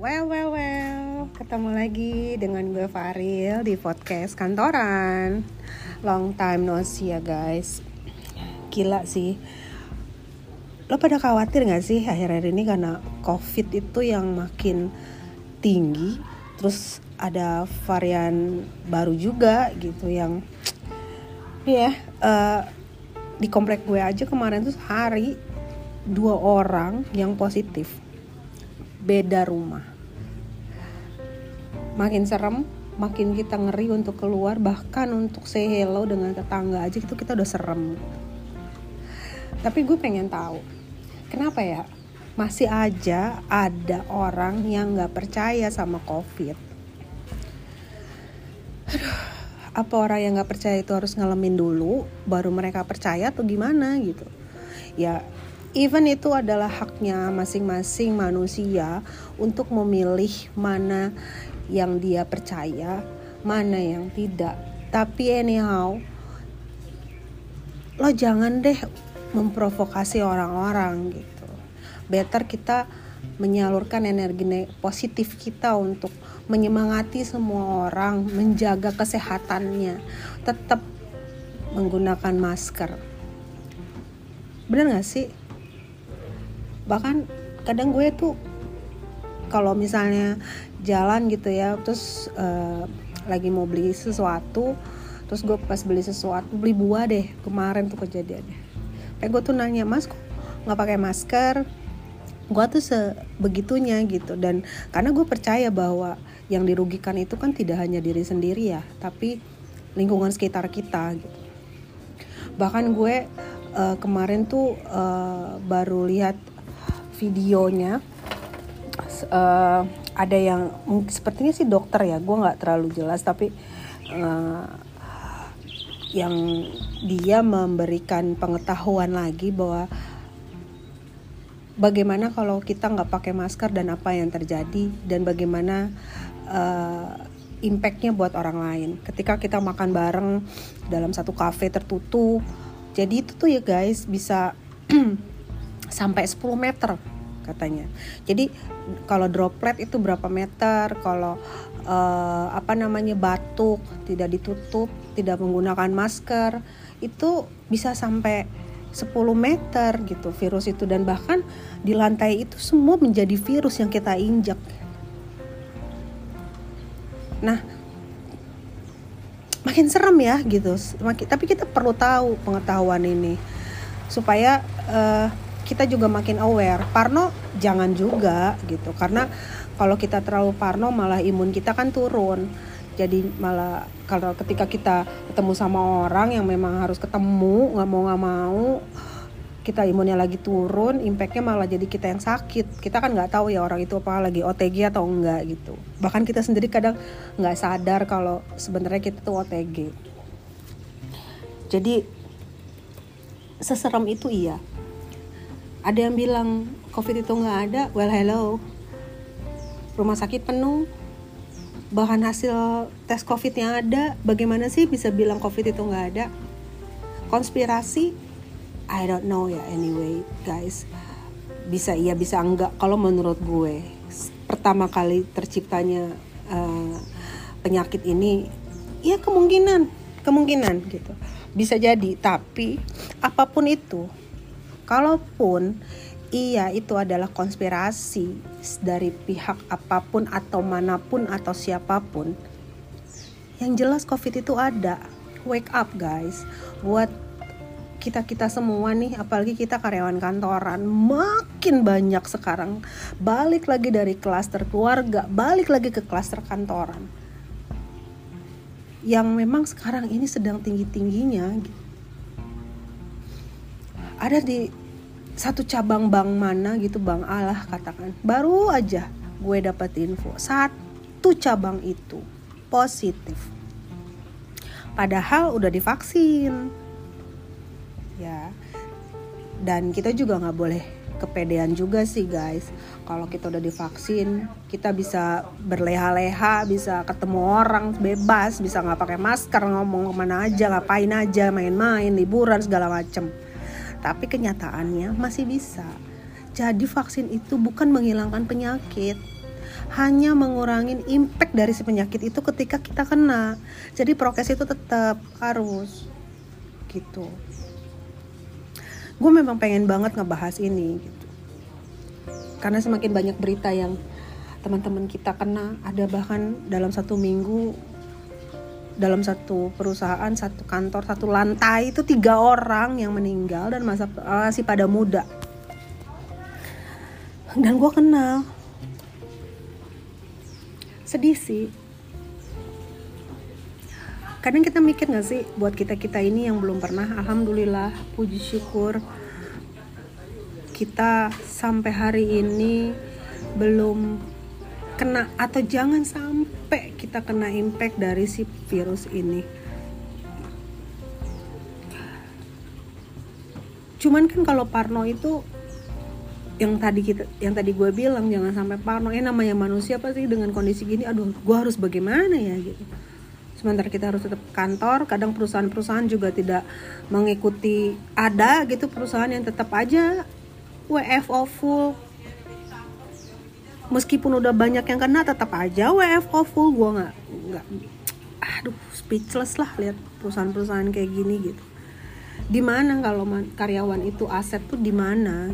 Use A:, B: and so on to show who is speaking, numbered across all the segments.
A: Well, well, well, ketemu lagi dengan gue Faril di podcast kantoran. Long time no see ya guys. Gila sih. Lo pada khawatir gak sih akhir-akhir ini karena COVID itu yang makin tinggi, terus ada varian baru juga gitu yang, ya, uh, di komplek gue aja kemarin tuh sehari dua orang yang positif beda rumah. Makin serem makin kita ngeri untuk keluar bahkan untuk say hello dengan tetangga aja itu kita udah serem. Tapi gue pengen tahu kenapa ya? Masih aja ada orang yang nggak percaya sama covid. Aduh, apa orang yang nggak percaya itu harus ngalamin dulu baru mereka percaya atau gimana gitu? Ya even itu adalah haknya masing-masing manusia untuk memilih mana yang dia percaya, mana yang tidak. Tapi anyhow, lo jangan deh memprovokasi orang-orang gitu. Better kita menyalurkan energi positif kita untuk menyemangati semua orang, menjaga kesehatannya, tetap menggunakan masker. Bener gak sih? Bahkan kadang gue tuh kalau misalnya jalan gitu ya terus uh, lagi mau beli sesuatu terus gue pas beli sesuatu beli buah deh kemarin tuh kejadiannya. Kayak gue tuh nanya mas kok nggak pakai masker? Gue tuh sebegitunya gitu. Dan karena gue percaya bahwa yang dirugikan itu kan tidak hanya diri sendiri ya tapi lingkungan sekitar kita gitu. Bahkan gue uh, kemarin tuh uh, baru lihat videonya uh, ada yang sepertinya sih dokter ya gue nggak terlalu jelas tapi uh, yang dia memberikan pengetahuan lagi bahwa bagaimana kalau kita nggak pakai masker dan apa yang terjadi dan bagaimana uh, impactnya buat orang lain. Ketika kita makan bareng dalam satu kafe tertutup jadi itu tuh ya guys bisa sampai 10 meter katanya. Jadi kalau droplet itu berapa meter, kalau uh, apa namanya batuk tidak ditutup, tidak menggunakan masker, itu bisa sampai 10 meter gitu virus itu dan bahkan di lantai itu semua menjadi virus yang kita injak. Nah, makin serem ya gitu. Tapi kita perlu tahu pengetahuan ini supaya uh, kita juga makin aware. Parno jangan juga gitu karena kalau kita terlalu parno malah imun kita kan turun. Jadi malah kalau ketika kita ketemu sama orang yang memang harus ketemu nggak mau nggak mau kita imunnya lagi turun, impactnya malah jadi kita yang sakit. Kita kan nggak tahu ya orang itu apa lagi OTG atau enggak gitu. Bahkan kita sendiri kadang nggak sadar kalau sebenarnya kita tuh OTG. Jadi seserem itu iya ada yang bilang covid itu nggak ada. Well hello. Rumah sakit penuh. Bahan hasil tes covid yang ada bagaimana sih bisa bilang covid itu nggak ada? Konspirasi? I don't know ya anyway guys. Bisa iya bisa enggak. Kalau menurut gue pertama kali terciptanya uh, penyakit ini ya kemungkinan kemungkinan gitu. Bisa jadi tapi apa pun itu kalaupun iya itu adalah konspirasi dari pihak apa pun atau mana pun atau siapa pun yang jelas covid itu ada. Wake up guys. Buat kita kita semua nih apalagi kita karyawan kantoran makin banyak sekarang. Balik lagi dari klaster keluarga balik lagi ke klaster kantoran yang memang sekarang ini sedang tinggi tingginya gitu. Ada di satu cabang bank mana gitu bank Allah katakan. Baru aja gue dapat info satu cabang itu positif. Padahal udah divaksin. Ya. Dan kita juga nggak boleh kepedean juga sih guys. Kalau kita udah divaksin kita bisa berleha-leha bisa ketemu orang bebas bisa nggak pakai masker ngomong ke mana aja ngapain aja main-main liburan segala macem tapi kenyataannya masih bisa. Jadi vaksin itu bukan menghilangkan penyakit. hanya mengurangi impact dari si penyakit itu ketika kita kena jadi prokes itu tetap harus gitu gue memang pengen banget ngebahas ini gitu karena semakin banyak berita yang teman-teman kita kena ada bahkan dalam satu minggu dalam satu perusahaan satu kantor satu lantai itu tiga orang yang meninggal dan masa masih pada muda. Dan gue kenal. Sedih sih. Kadang kita mikir gak sih buat kita kita ini yang belum pernah alhamdulillah puji syukur kita sampai hari ini belum kena atau jangan sampai kita kena impact dari si virus ini. Cuman kan kalau Parno itu yang tadi kita yang tadi gue bilang jangan sampai parno. Eh namanya manusia pasti dengan kondisi gini aduh gue harus bagaimana ya gitu. Sementara kita harus tetap kantor kadang perusahaan-perusahaan juga tidak mengikuti ada gitu perusahaan yang tetap aja WFO full. Meskipun udah banyak yang kena tetap aja WFO full. Gue nggak nggak aduh speechless lah lihat perusahaan-perusahaan kayak gini gitu. Di mana kalau karyawan itu aset tuh di mana?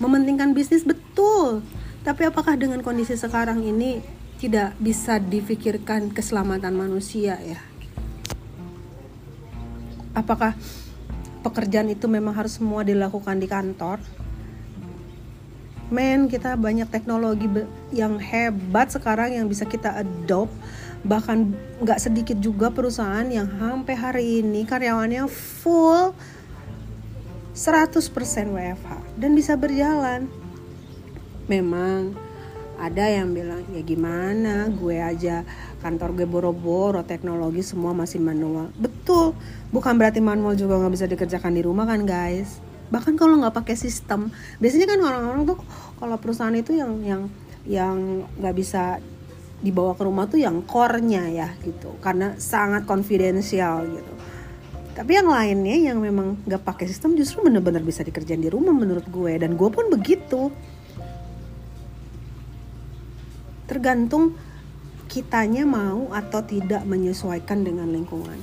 A: Mementingkan bisnis betul. Tapi apakah dengan kondisi sekarang ini tidak bisa difikirkan keselamatan manusia ya? Apakah pekerjaan itu memang harus semua dilakukan di kantor? Men kita banyak teknologi yang hebat sekarang yang bisa kita adopt bahkan nggak sedikit juga perusahaan yang sampai hari ini karyawannya full 100% WFH dan bisa berjalan. Memang ada yang bilang ya gimana gue aja kantor gue boro-boro teknologi semua masih manual. Betul bukan berarti manual juga nggak bisa dikerjakan di rumah kan guys? Bahkan kalau nggak pakai sistem biasanya kan orang-orang tuh kalau perusahaan itu yang yang yang nggak bisa dibawa ke rumah tuh yang core-nya ya gitu. Karena sangat konfidensial gitu. Tapi yang lainnya yang memang nggak pakai sistem justru bener-bener bisa dikerjain di rumah menurut gue. Dan gue pun begitu. Tergantung kitanya mau atau tidak menyesuaikan dengan lingkungan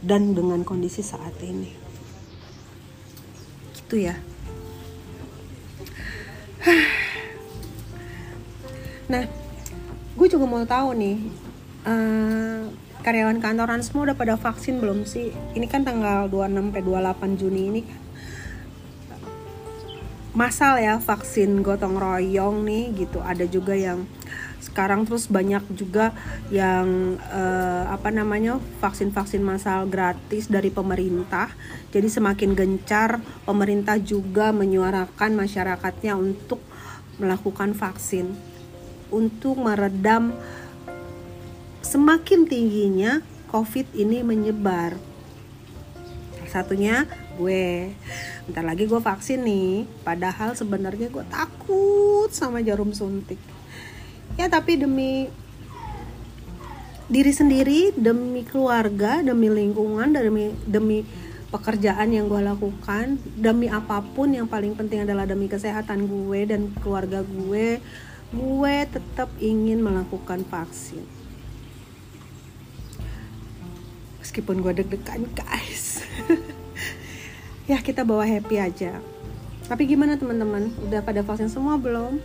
A: dan dengan kondisi saat ini. Gitu ya. Nah gue juga mau tahu nih uh, karyawan kantoran semua udah pada vaksin belum sih? Ini kan tanggal 26 sampai 28 Juni ini. Masal ya vaksin gotong royong nih gitu. Ada juga yang sekarang terus banyak juga yang uh, apa namanya vaksin-vaksin massal gratis dari pemerintah. Jadi semakin gencar pemerintah juga menyuarakan masyarakatnya untuk melakukan vaksin untuk meredam semakin tingginya COVID ini menyebar. Satunya gue, bentar lagi gue vaksin nih. Padahal sebenarnya gue takut sama jarum suntik ya tapi demi diri sendiri demi keluarga demi lingkungan demi demi pekerjaan yang gue lakukan demi apa pun yang paling penting adalah demi kesehatan gue dan keluarga gue gue tetap ingin melakukan vaksin. Meskipun gue deg-degan guys. Ya kita bawa happy aja. Tapi gimana teman-teman? Udah pada vaksin semua belum?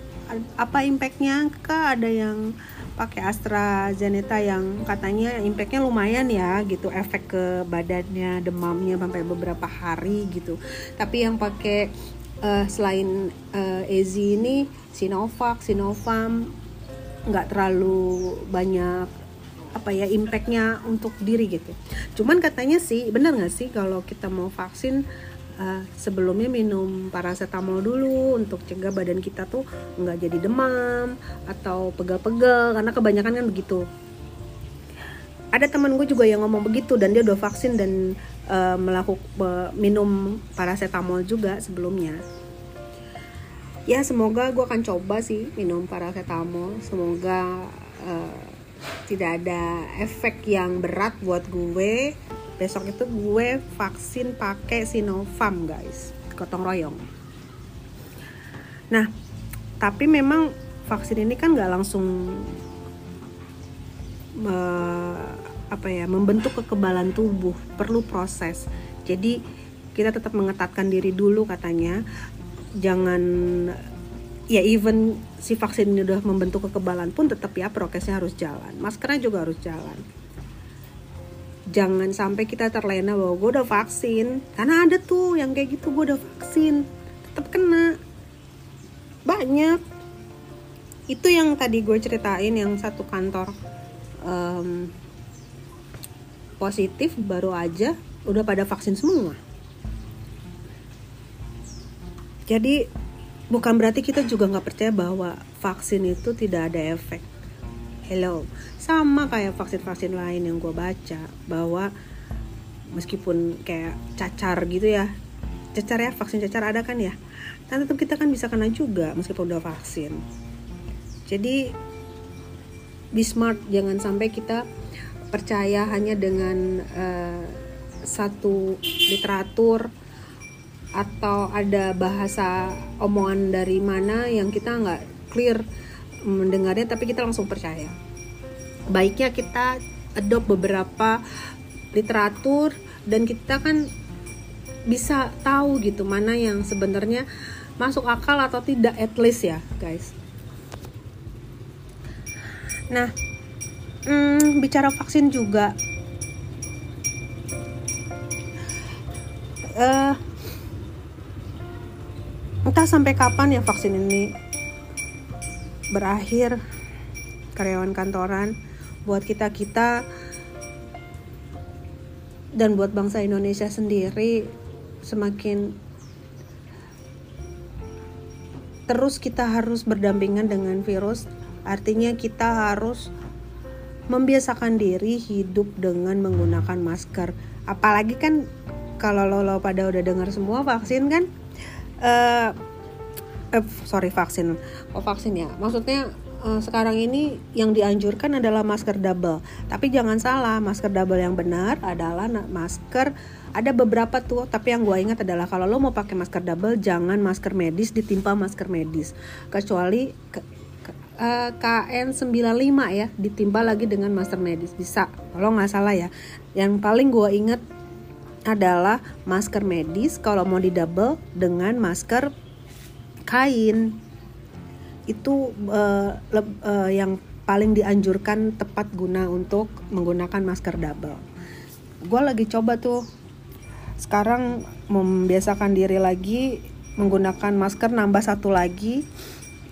A: Apa impactnya? Kak ada yang pakai AstraZeneca yang katanya impactnya lumayan ya gitu. Efek ke badannya demamnya sampai beberapa hari gitu. Tapi yang pakai uh, selain uh, AZ ini Sinovac, Sinovac nggak terlalu banyak apa ya impactnya untuk diri gitu. Cuman katanya sih benar nggak sih kalau kita mau vaksin uh, sebelumnya minum paracetamol dulu untuk cegah badan kita tuh nggak jadi demam atau pegal-pegal karena kebanyakan kan begitu ada teman gue juga yang ngomong begitu dan dia udah vaksin dan uh, melakukan uh, minum paracetamol juga sebelumnya. Ya semoga gue akan coba sih minum paracetamol. Semoga uh, tidak ada efek yang berat buat gue. Besok itu gue vaksin pakai Sinovac guys. Gotong royong. Nah tapi memang vaksin ini kan nggak langsung uh, apa ya membentuk kekebalan tubuh perlu proses. Jadi kita tetap mengetatkan diri dulu katanya. Jangan ya even si vaksin ini udah membentuk kekebalan pun tetap ya prokesnya harus jalan. Maskernya juga harus jalan. Jangan sampai kita terlena bahwa gue udah vaksin. Karena ada tuh yang kayak gitu gue udah vaksin. Tetap kena. Banyak. Itu yang tadi gue ceritain yang satu kantor um, positif baru aja udah pada vaksin semua. Jadi bukan berarti kita juga nggak percaya bahwa vaksin itu tidak ada efek. Hello. Sama kayak vaksin-vaksin lain yang gue baca bahwa meskipun kayak cacar gitu ya cacar ya vaksin cacar ada kan ya dan tetap kita kan bisa kena juga meskipun udah vaksin. Jadi be smart jangan sampai kita percaya hanya dengan uh, satu literatur atau ada bahasa omongan dari mana yang kita nggak clear mendengarnya tapi kita langsung percaya. Baiknya kita adopt beberapa literatur dan kita kan bisa tahu gitu mana yang sebenarnya masuk akal atau tidak at least ya guys. Nah hmm, bicara vaksin juga. Uh, entah sampai kapan ya vaksin ini berakhir karyawan kantoran buat kita kita dan buat bangsa Indonesia sendiri semakin terus kita harus berdampingan dengan virus. Artinya kita harus membiasakan diri hidup dengan menggunakan masker. Apalagi kan kalau lo, lo pada udah dengar semua vaksin kan, uh, uh, sorry vaksin, oh vaksin ya. Maksudnya uh, sekarang ini yang dianjurkan adalah masker double. Tapi jangan salah, masker double yang benar adalah masker ada beberapa tuh tapi yang gue ingat adalah kalau lo mau pakai masker double jangan masker medis ditimpa masker medis kecuali uh, eh, KN95 ya ditimpa lagi dengan masker medis. Bisa kalau nggak salah ya. Yang paling gue inget adalah masker medis kalau mau di double dengan masker kain. Itu uh, uh, yang paling dianjurkan tepat guna untuk menggunakan masker double. Gue lagi coba tuh. Sekarang membiasakan diri lagi menggunakan masker nambah satu lagi.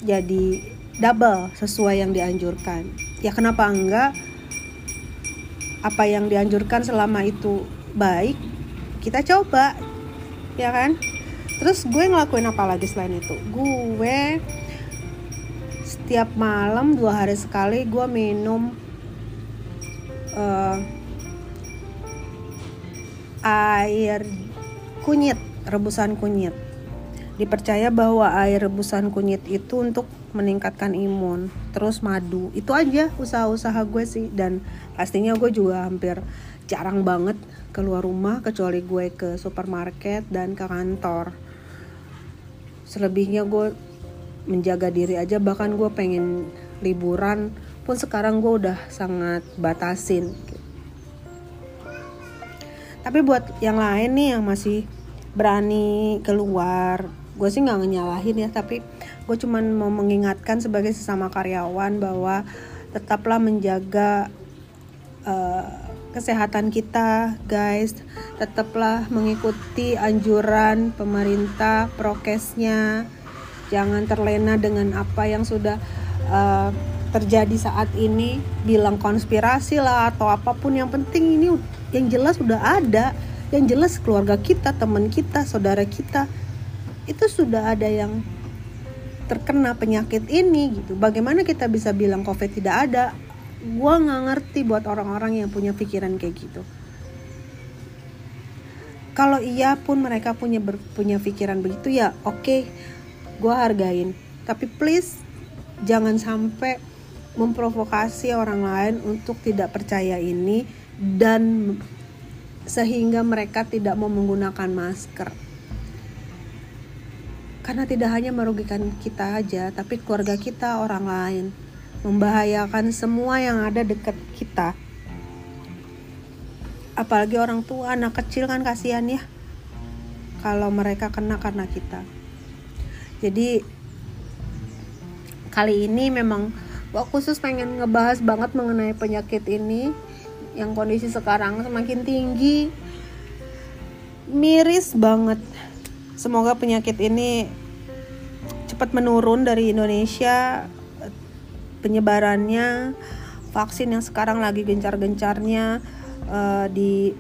A: Jadi double sesuai yang dianjurkan. Ya kenapa enggak? Apa yang dianjurkan selama itu baik, kita coba. Ya kan? Terus gue ngelakuin apa lagi selain itu? Gue setiap malam dua hari sekali gue minum uh, air kunyit, rebusan kunyit. Dipercaya bahwa air rebusan kunyit itu untuk meningkatkan imun terus madu. Itu aja usaha-usaha gue sih. Dan pastinya gue juga hampir jarang banget keluar rumah kecuali gue ke supermarket dan ke kantor. Selebihnya gue menjaga diri aja. Bahkan gue pengen liburan pun sekarang gue udah sangat batasin. Tapi buat yang lain nih yang masih berani keluar gue sih nggak nyalahin ya. Tapi gue cuman mau mengingatkan sebagai sesama karyawan bahwa tetaplah menjaga uh, kesehatan kita guys. Tetaplah mengikuti anjuran pemerintah prokesnya. Jangan terlena dengan apa yang sudah uh, terjadi saat ini. Bilang konspirasi lah atau apa pun. Yang penting ini yang jelas sudah ada. Yang jelas keluarga kita teman kita saudara kita. Itu sudah ada yang terkena penyakit ini gitu. Bagaimana kita bisa bilang covid tidak ada? Gue nggak ngerti buat orang-orang yang punya pikiran kayak gitu. Kalau iya pun mereka punya ber, punya pikiran begitu ya oke okay, gue hargain. Tapi please jangan sampai memprovokasi orang lain untuk tidak percaya ini dan sehingga mereka tidak mau menggunakan masker karena tidak hanya merugikan kita aja tapi keluarga kita orang lain. Membahayakan semua yang ada dekat kita. Apalagi orang tua anak kecil kan kasihan ya. Kalau mereka kena karena kita. Jadi kali ini memang gua khusus pengen ngebahas banget mengenai penyakit ini. Yang kondisi sekarang semakin tinggi. Miris banget semoga penyakit ini cepat menurun dari Indonesia penyebarannya vaksin yang sekarang lagi gencar-gencarnya uh, di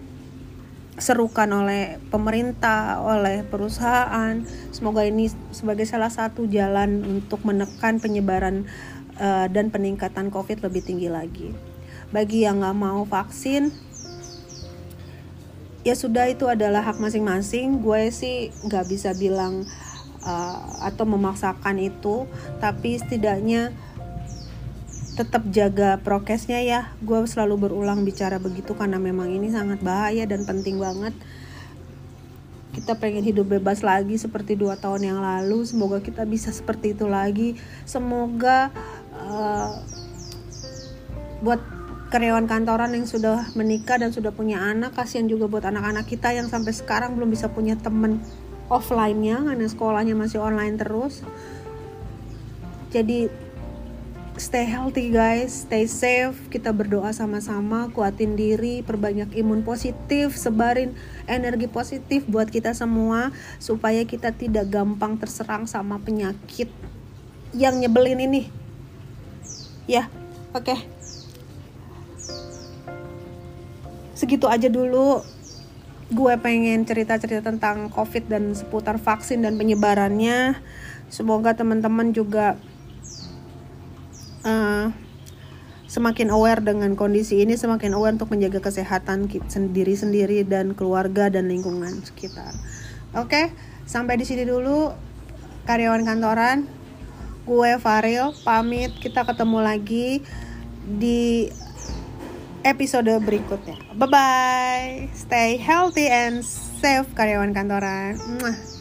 A: serukan oleh pemerintah, oleh perusahaan. Semoga ini sebagai salah satu jalan untuk menekan penyebaran uh, dan peningkatan COVID lebih tinggi lagi. Bagi yang nggak mau vaksin, ya sudah itu adalah hak masing-masing. Gue sih nggak bisa bilang uh, atau memaksakan itu, tapi setidaknya tetap jaga prokesnya ya. Gue selalu berulang bicara begitu karena memang ini sangat bahaya dan penting banget. Kita pengen hidup bebas lagi seperti dua tahun yang lalu. Semoga kita bisa seperti itu lagi. Semoga uh, buat karyawan kantoran yang sudah menikah dan sudah punya anak kasihan juga buat anak-anak kita yang sampai sekarang belum bisa punya temen offline-nya karena sekolahnya masih online terus jadi stay healthy guys, stay safe. Kita berdoa sama-sama, kuatin diri, perbanyak imun positif, sebarin energi positif buat kita semua supaya kita tidak gampang terserang sama penyakit yang nyebelin ini. Ya, oke. Okay. Segitu aja dulu gue pengen cerita-cerita tentang COVID dan seputar vaksin dan penyebarannya. Semoga teman-teman juga uh, semakin aware dengan kondisi ini, semakin aware untuk menjaga kesehatan sendiri sendiri dan keluarga dan lingkungan sekitar. Oke, sampai di sini dulu karyawan kantoran. Gue Faril pamit. Kita ketemu lagi di episode berikutnya. Bye bye. Stay healthy and safe karyawan kantoran. Mwah.